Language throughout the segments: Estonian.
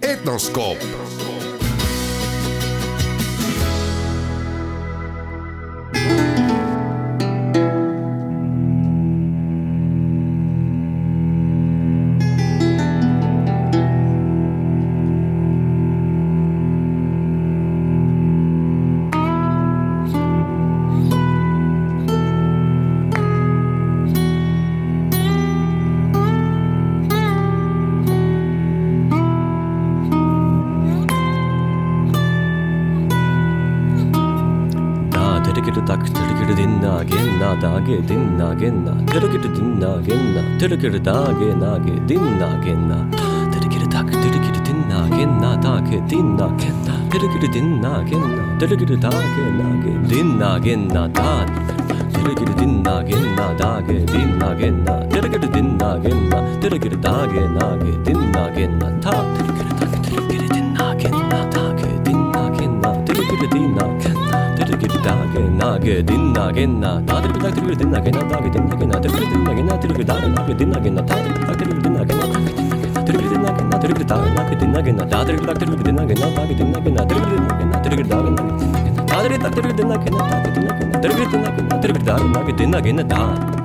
Etnoscope. げでんなげんなてるけるでんなげんなてるけるだげなげでんなげんなてるけるだけてるけるでんなげんなだけでんなげんなてるけるでんなげんなてるけるだげなげでんなげんなだてるけるでんなげんなだげでんなげんなてるけるでんなげんなてるけるだげなげでんなげんなたげでんなげんなだでるだけるでんなげなだげでんなげなてるでんなげなてるでだげなげでんなげなたでだけるでんなげなてるでんなげなてるでだげなげでんなげなだでるだけるでんなげなだげでんなげなてるでんなげなてるでだげなだでだけるでんなげなだげでんなげなてるでんなげなてるでだげなげでんなげなだ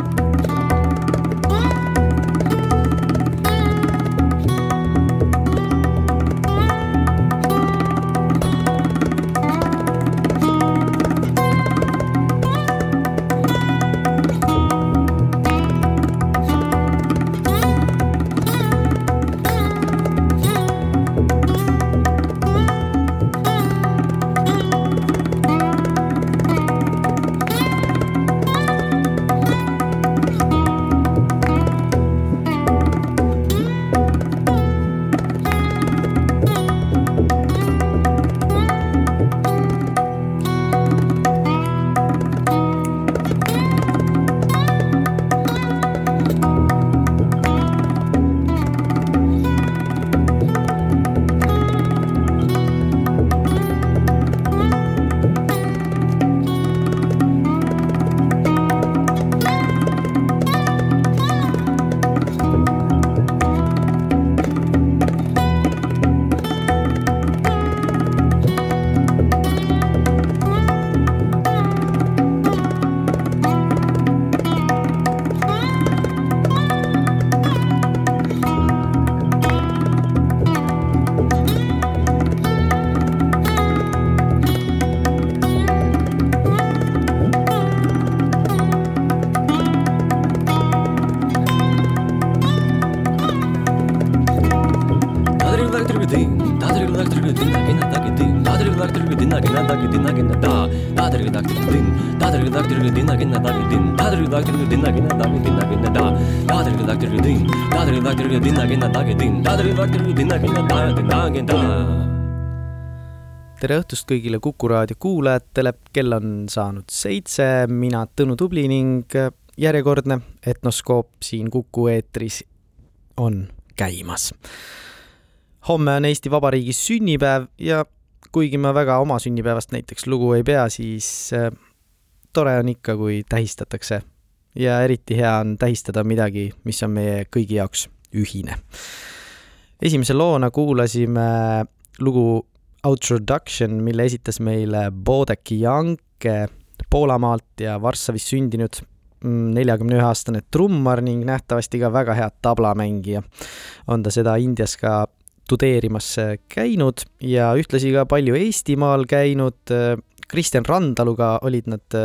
Tırıkırı dage nage dinna genna da tere õhtust kõigile Kuku raadio kuulajatele, kell on saanud seitse, mina Tõnu Tubli ning järjekordne etnoskoop siin Kuku eetris on käimas. homme on Eesti Vabariigi sünnipäev ja kuigi ma väga oma sünnipäevast näiteks lugu ei pea, siis äh, tore on ikka, kui tähistatakse. ja eriti hea on tähistada midagi, mis on meie kõigi jaoks ühine. esimese loona kuulasime lugu Outroduction, mille esitas meile Bodek Janke Poolamaalt ja Varssavis sündinud mm, neljakümne ühe aastane trummar ning nähtavasti ka väga hea tablamängija. on ta seda Indias ka tudeerimas käinud ja ühtlasi ka palju Eestimaal käinud. Kristjan Randaluga olid nad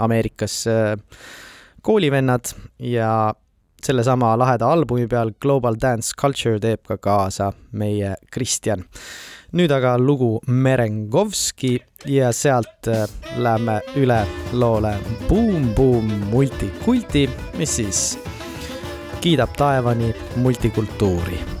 Ameerikas koolivennad ja sellesama laheda albumi peal Global Dance Culture teeb ka kaasa meie Kristjan. nüüd aga lugu Merengovski ja sealt äh, läheme üle loole Boom Boom Multikulti, mis siis kiidab taevani multikultuuri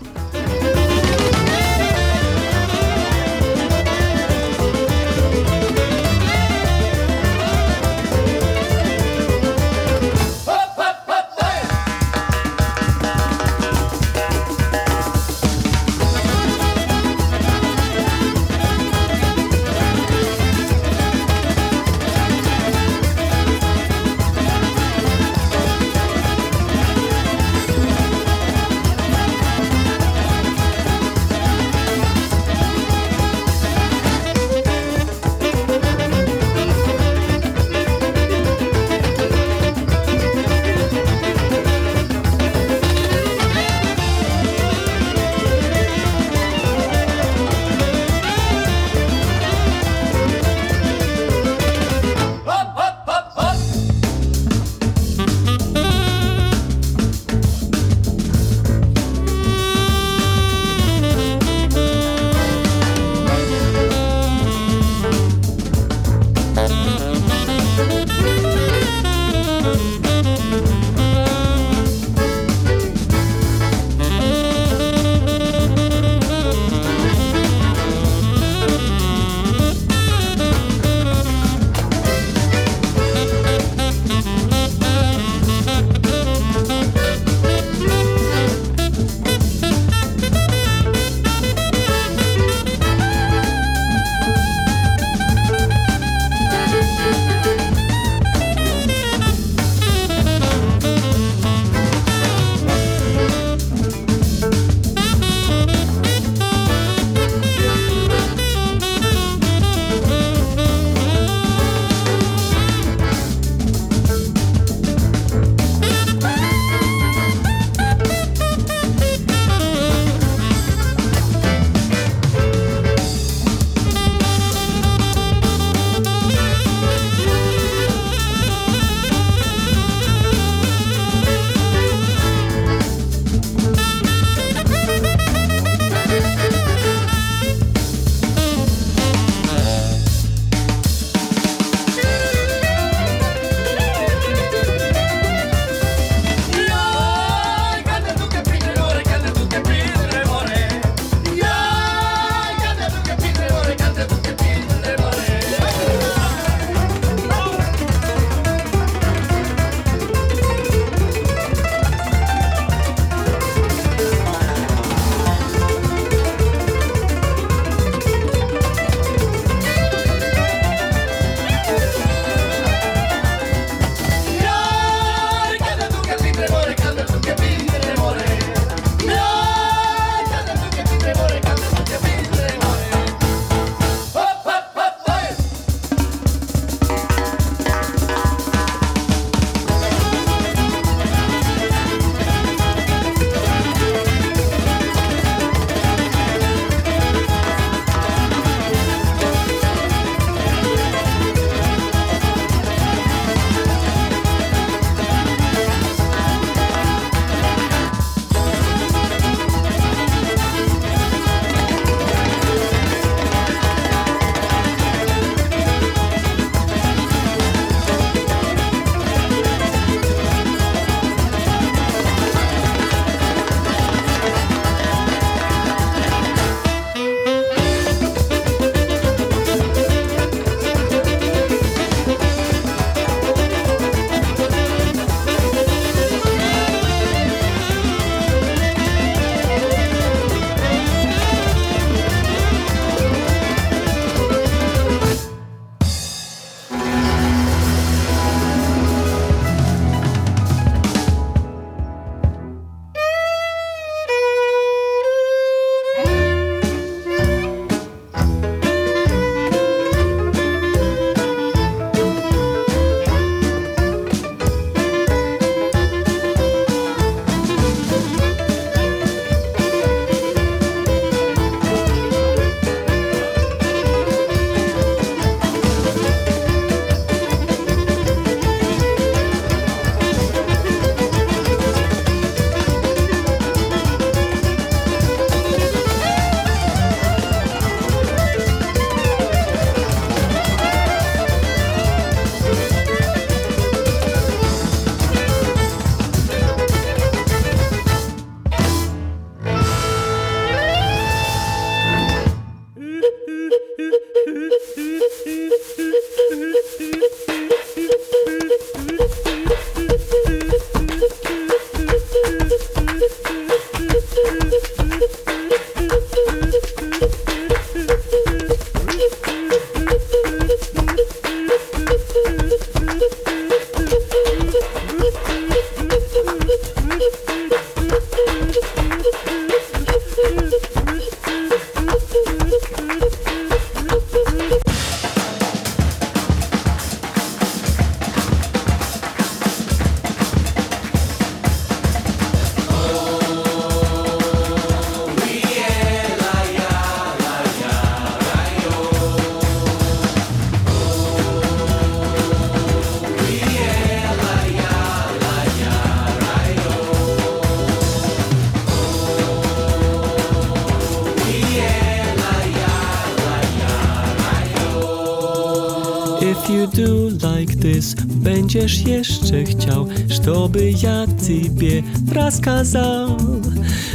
będziesz jeszcze chciał, żeby ja Ciebie rozkazał.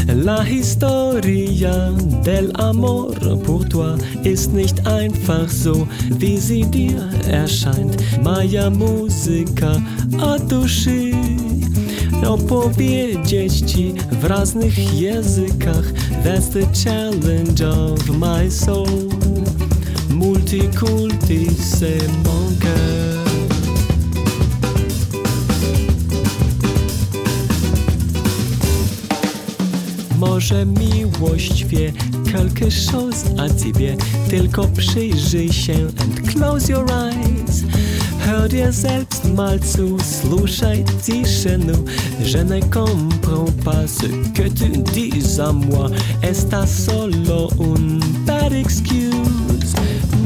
La historia del amor pour toi ist nicht einfach so, wie sie dir erscheint. Moja muzyka od duszy opowiedzieć ci w raznych językach. That's the challenge of my soul. Multikulti c'est mon. Może miłość wie quelque chose a ciebie Tylko przyjrzyj się and close your eyes. Hör dir selbst mal zu, słuchaj ciszenu Je ne comprends pas ce que tu dis à moi Esta solo un bad excuse.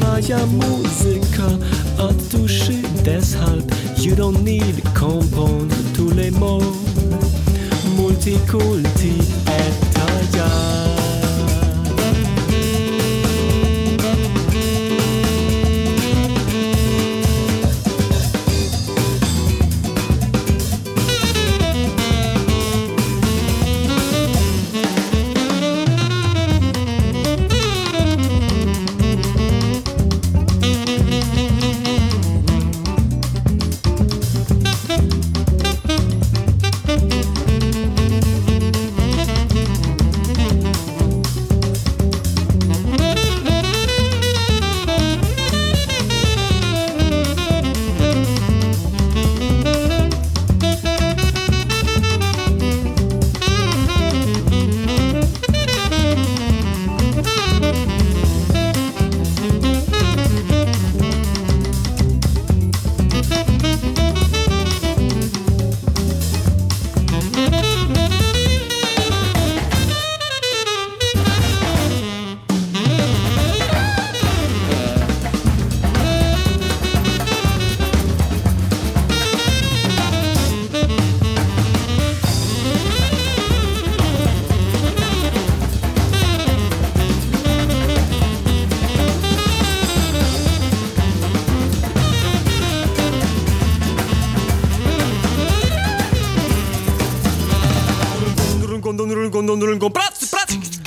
Moja muzyka od duszy deshalb You don't need comprendre tous les mots Multikulti et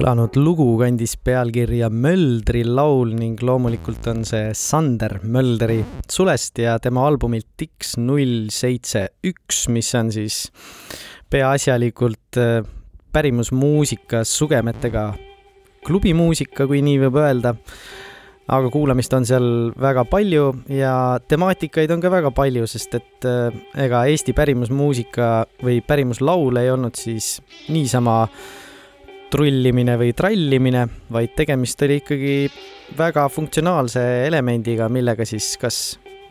kõlanud lugu kandis pealkirja Möldri laul ning loomulikult on see Sander Möldri sulest ja tema albumilt X null seitse üks, mis on siis peaasjalikult äh, pärimusmuusikas sugemetega klubimuusika, kui nii võib öelda. aga kuulamist on seal väga palju ja temaatikaid on ka väga palju, sest et äh, ega Eesti pärimusmuusika või pärimuslaul ei olnud siis niisama trullimine või trallimine, vaid tegemist oli ikkagi väga funktsionaalse elemendiga, millega siis kas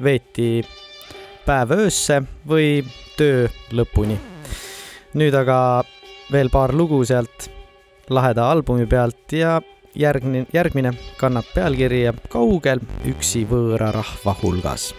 veeti päev öösse või töö lõpuni. nüüd aga veel paar lugu sealt laheda albumi pealt ja järgmine, järgmine kannab pealkirja Kaugel üksi võõra rahva hulgas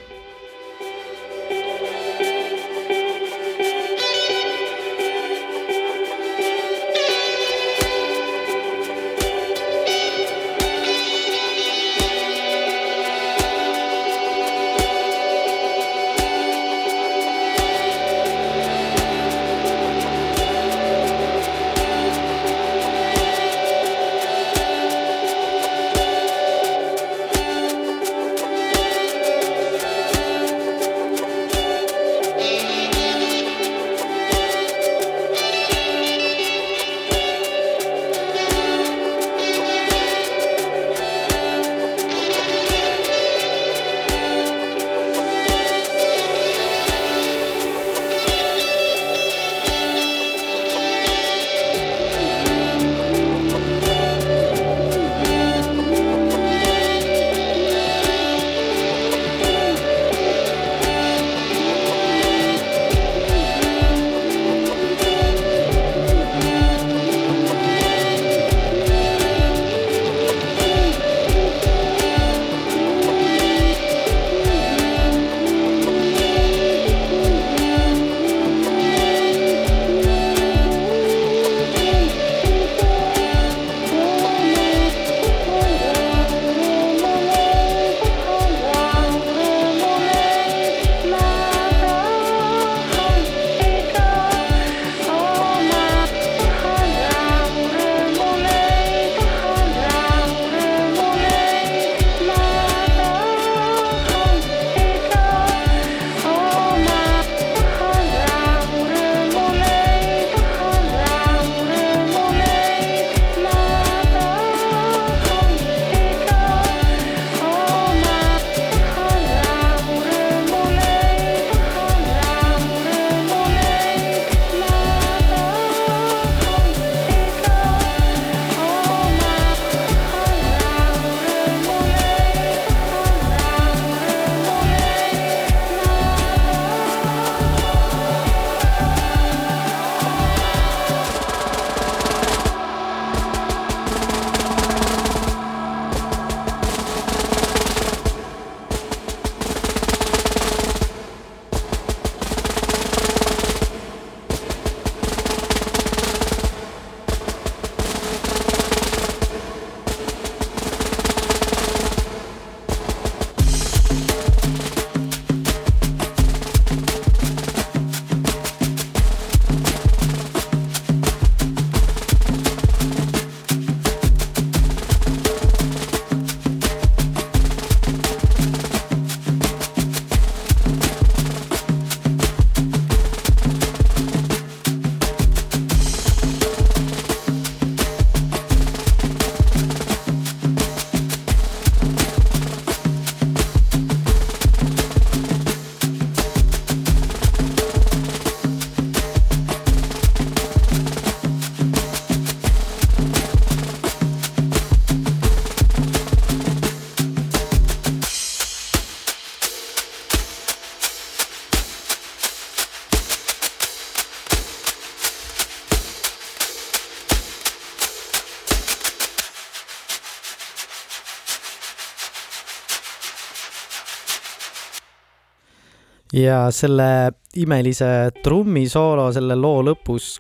ja selle imelise trummisoolo selle loo lõpus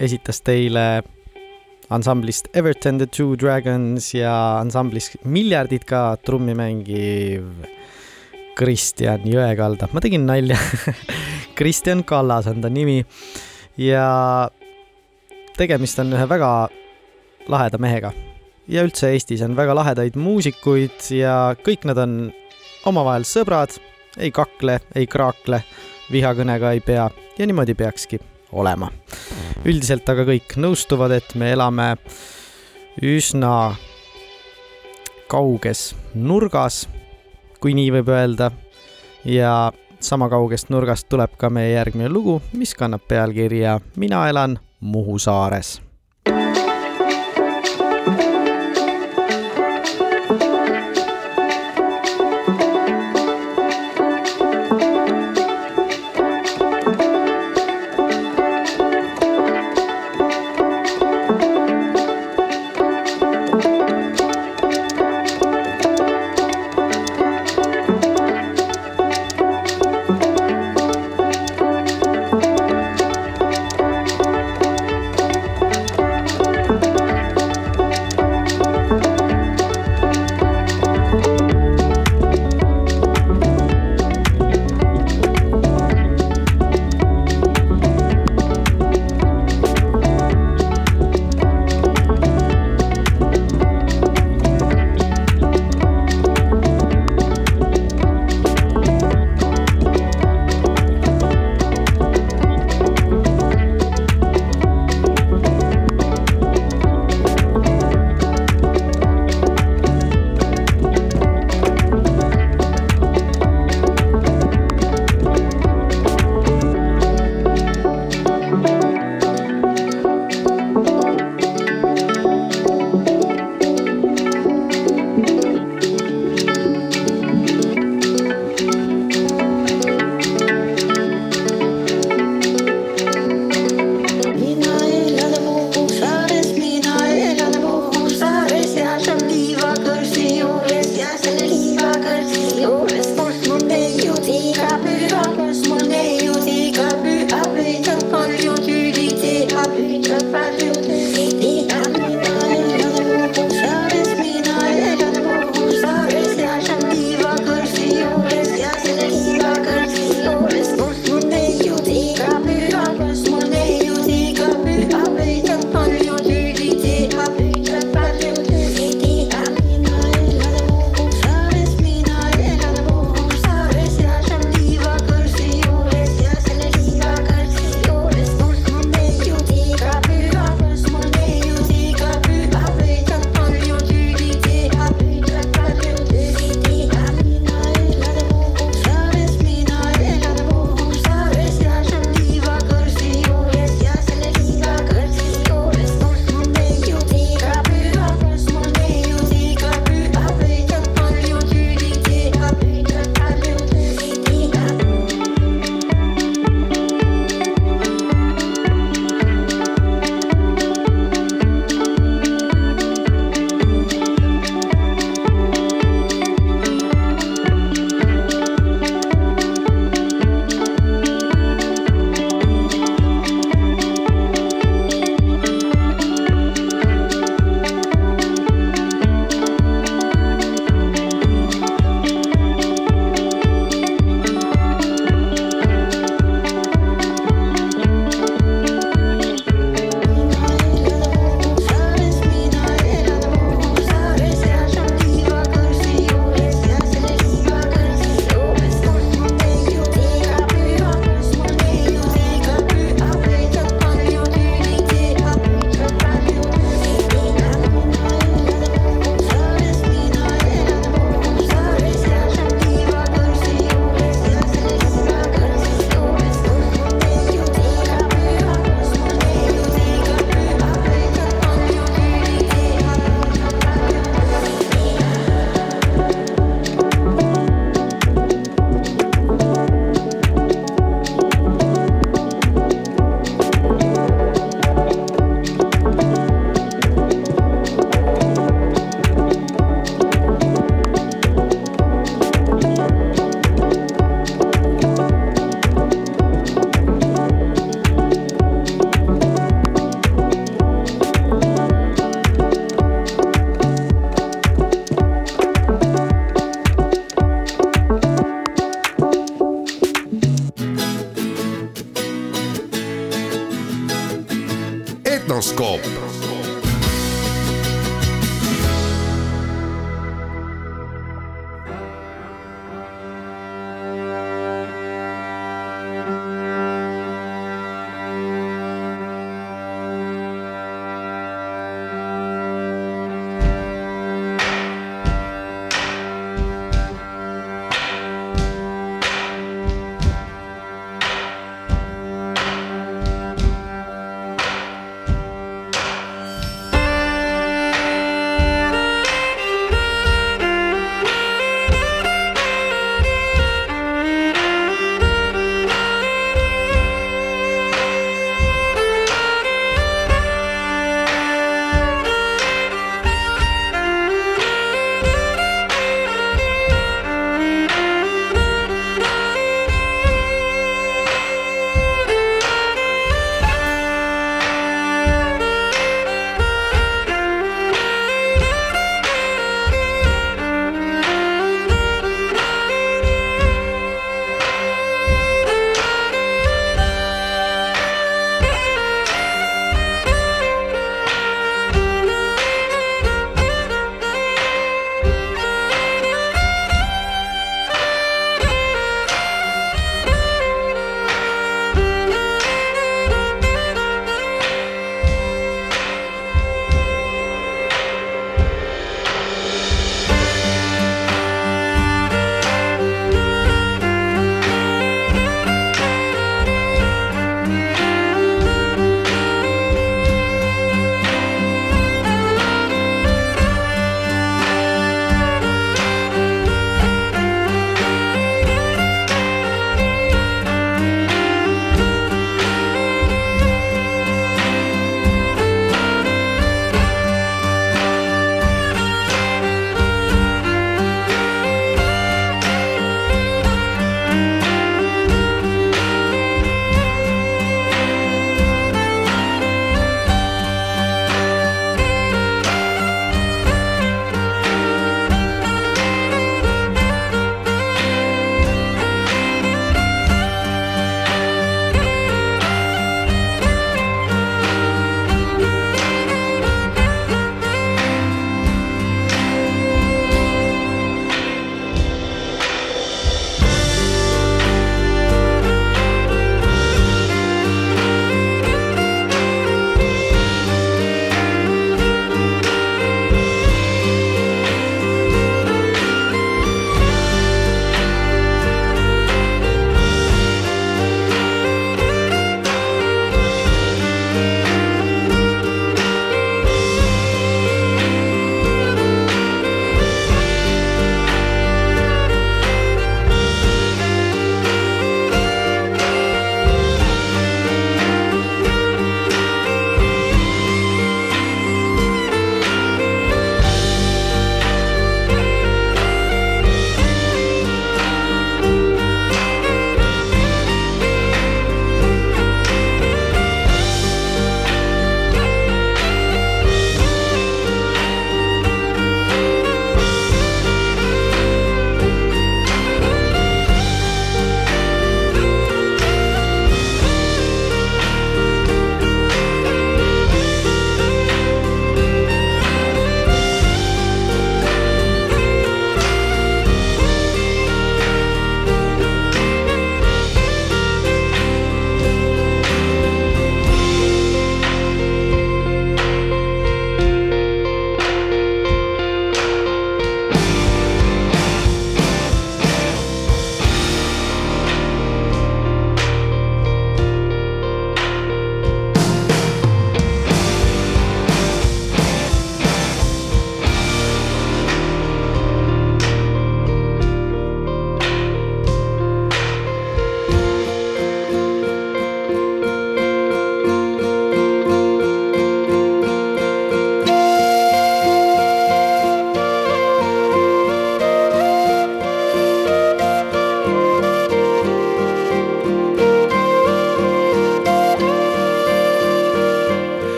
esitas teile ansamblist Everton the Two Dragons ja ansamblist Miljardid ka trummi mängiv Kristjan Jõekalda. ma tegin nalja Kristjan Kallas on ta nimi ja tegemist on ühe väga laheda mehega. ja üldse Eestis on väga lahedaid muusikuid ja kõik nad on omavahel sõbrad, ei kakle, ei kraakle, vihakõnega ei pea ja niimoodi peakski olema. üldiselt aga kõik nõustuvad, et me elame üsna kauges nurgas, kui nii võib öelda. ja sama kaugest nurgast tuleb ka meie järgmine lugu, mis kannab pealkirja Mina elan Muhu saares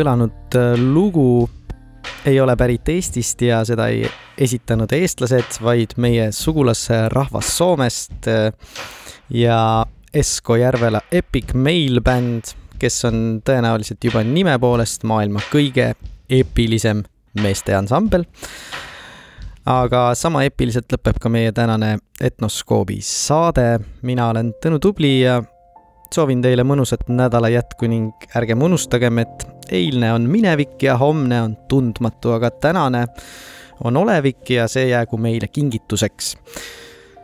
kõlanud äh, lugu ei ole pärit Eestist ja seda ei esitanud eestlased, vaid meie sugulasrahvas Soomest äh, ja Esko Järvela Epic Mail Band, kes on tõenäoliselt juba nime poolest maailma kõige eepilisem meesteansambel. aga sama eepiliselt lõpeb ka meie tänane Etnoskoobi saade. mina olen Tõnu Tubli ja soovin teile mõnusat nädala jätku ning ärgem unustagem, et eilne on minevik ja homne on tundmatu, aga tänane on olevik ja see jäägu meile kingituseks.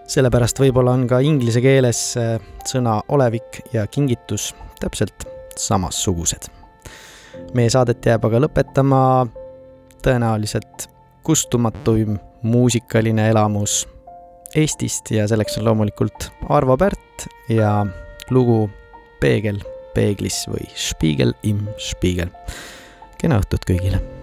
sellepärast võib-olla on ka inglise keeles äh, sõna olevik ja kingitus täpselt samassugused. meie saadet jääb aga lõpetama tõenäoliselt kustumatuim muusikaline elamus Eestist ja selleks on loomulikult Arvo Pärt ja lugu Peegel peeglis või Spiegel im Spiegel. kena õhtut kõigile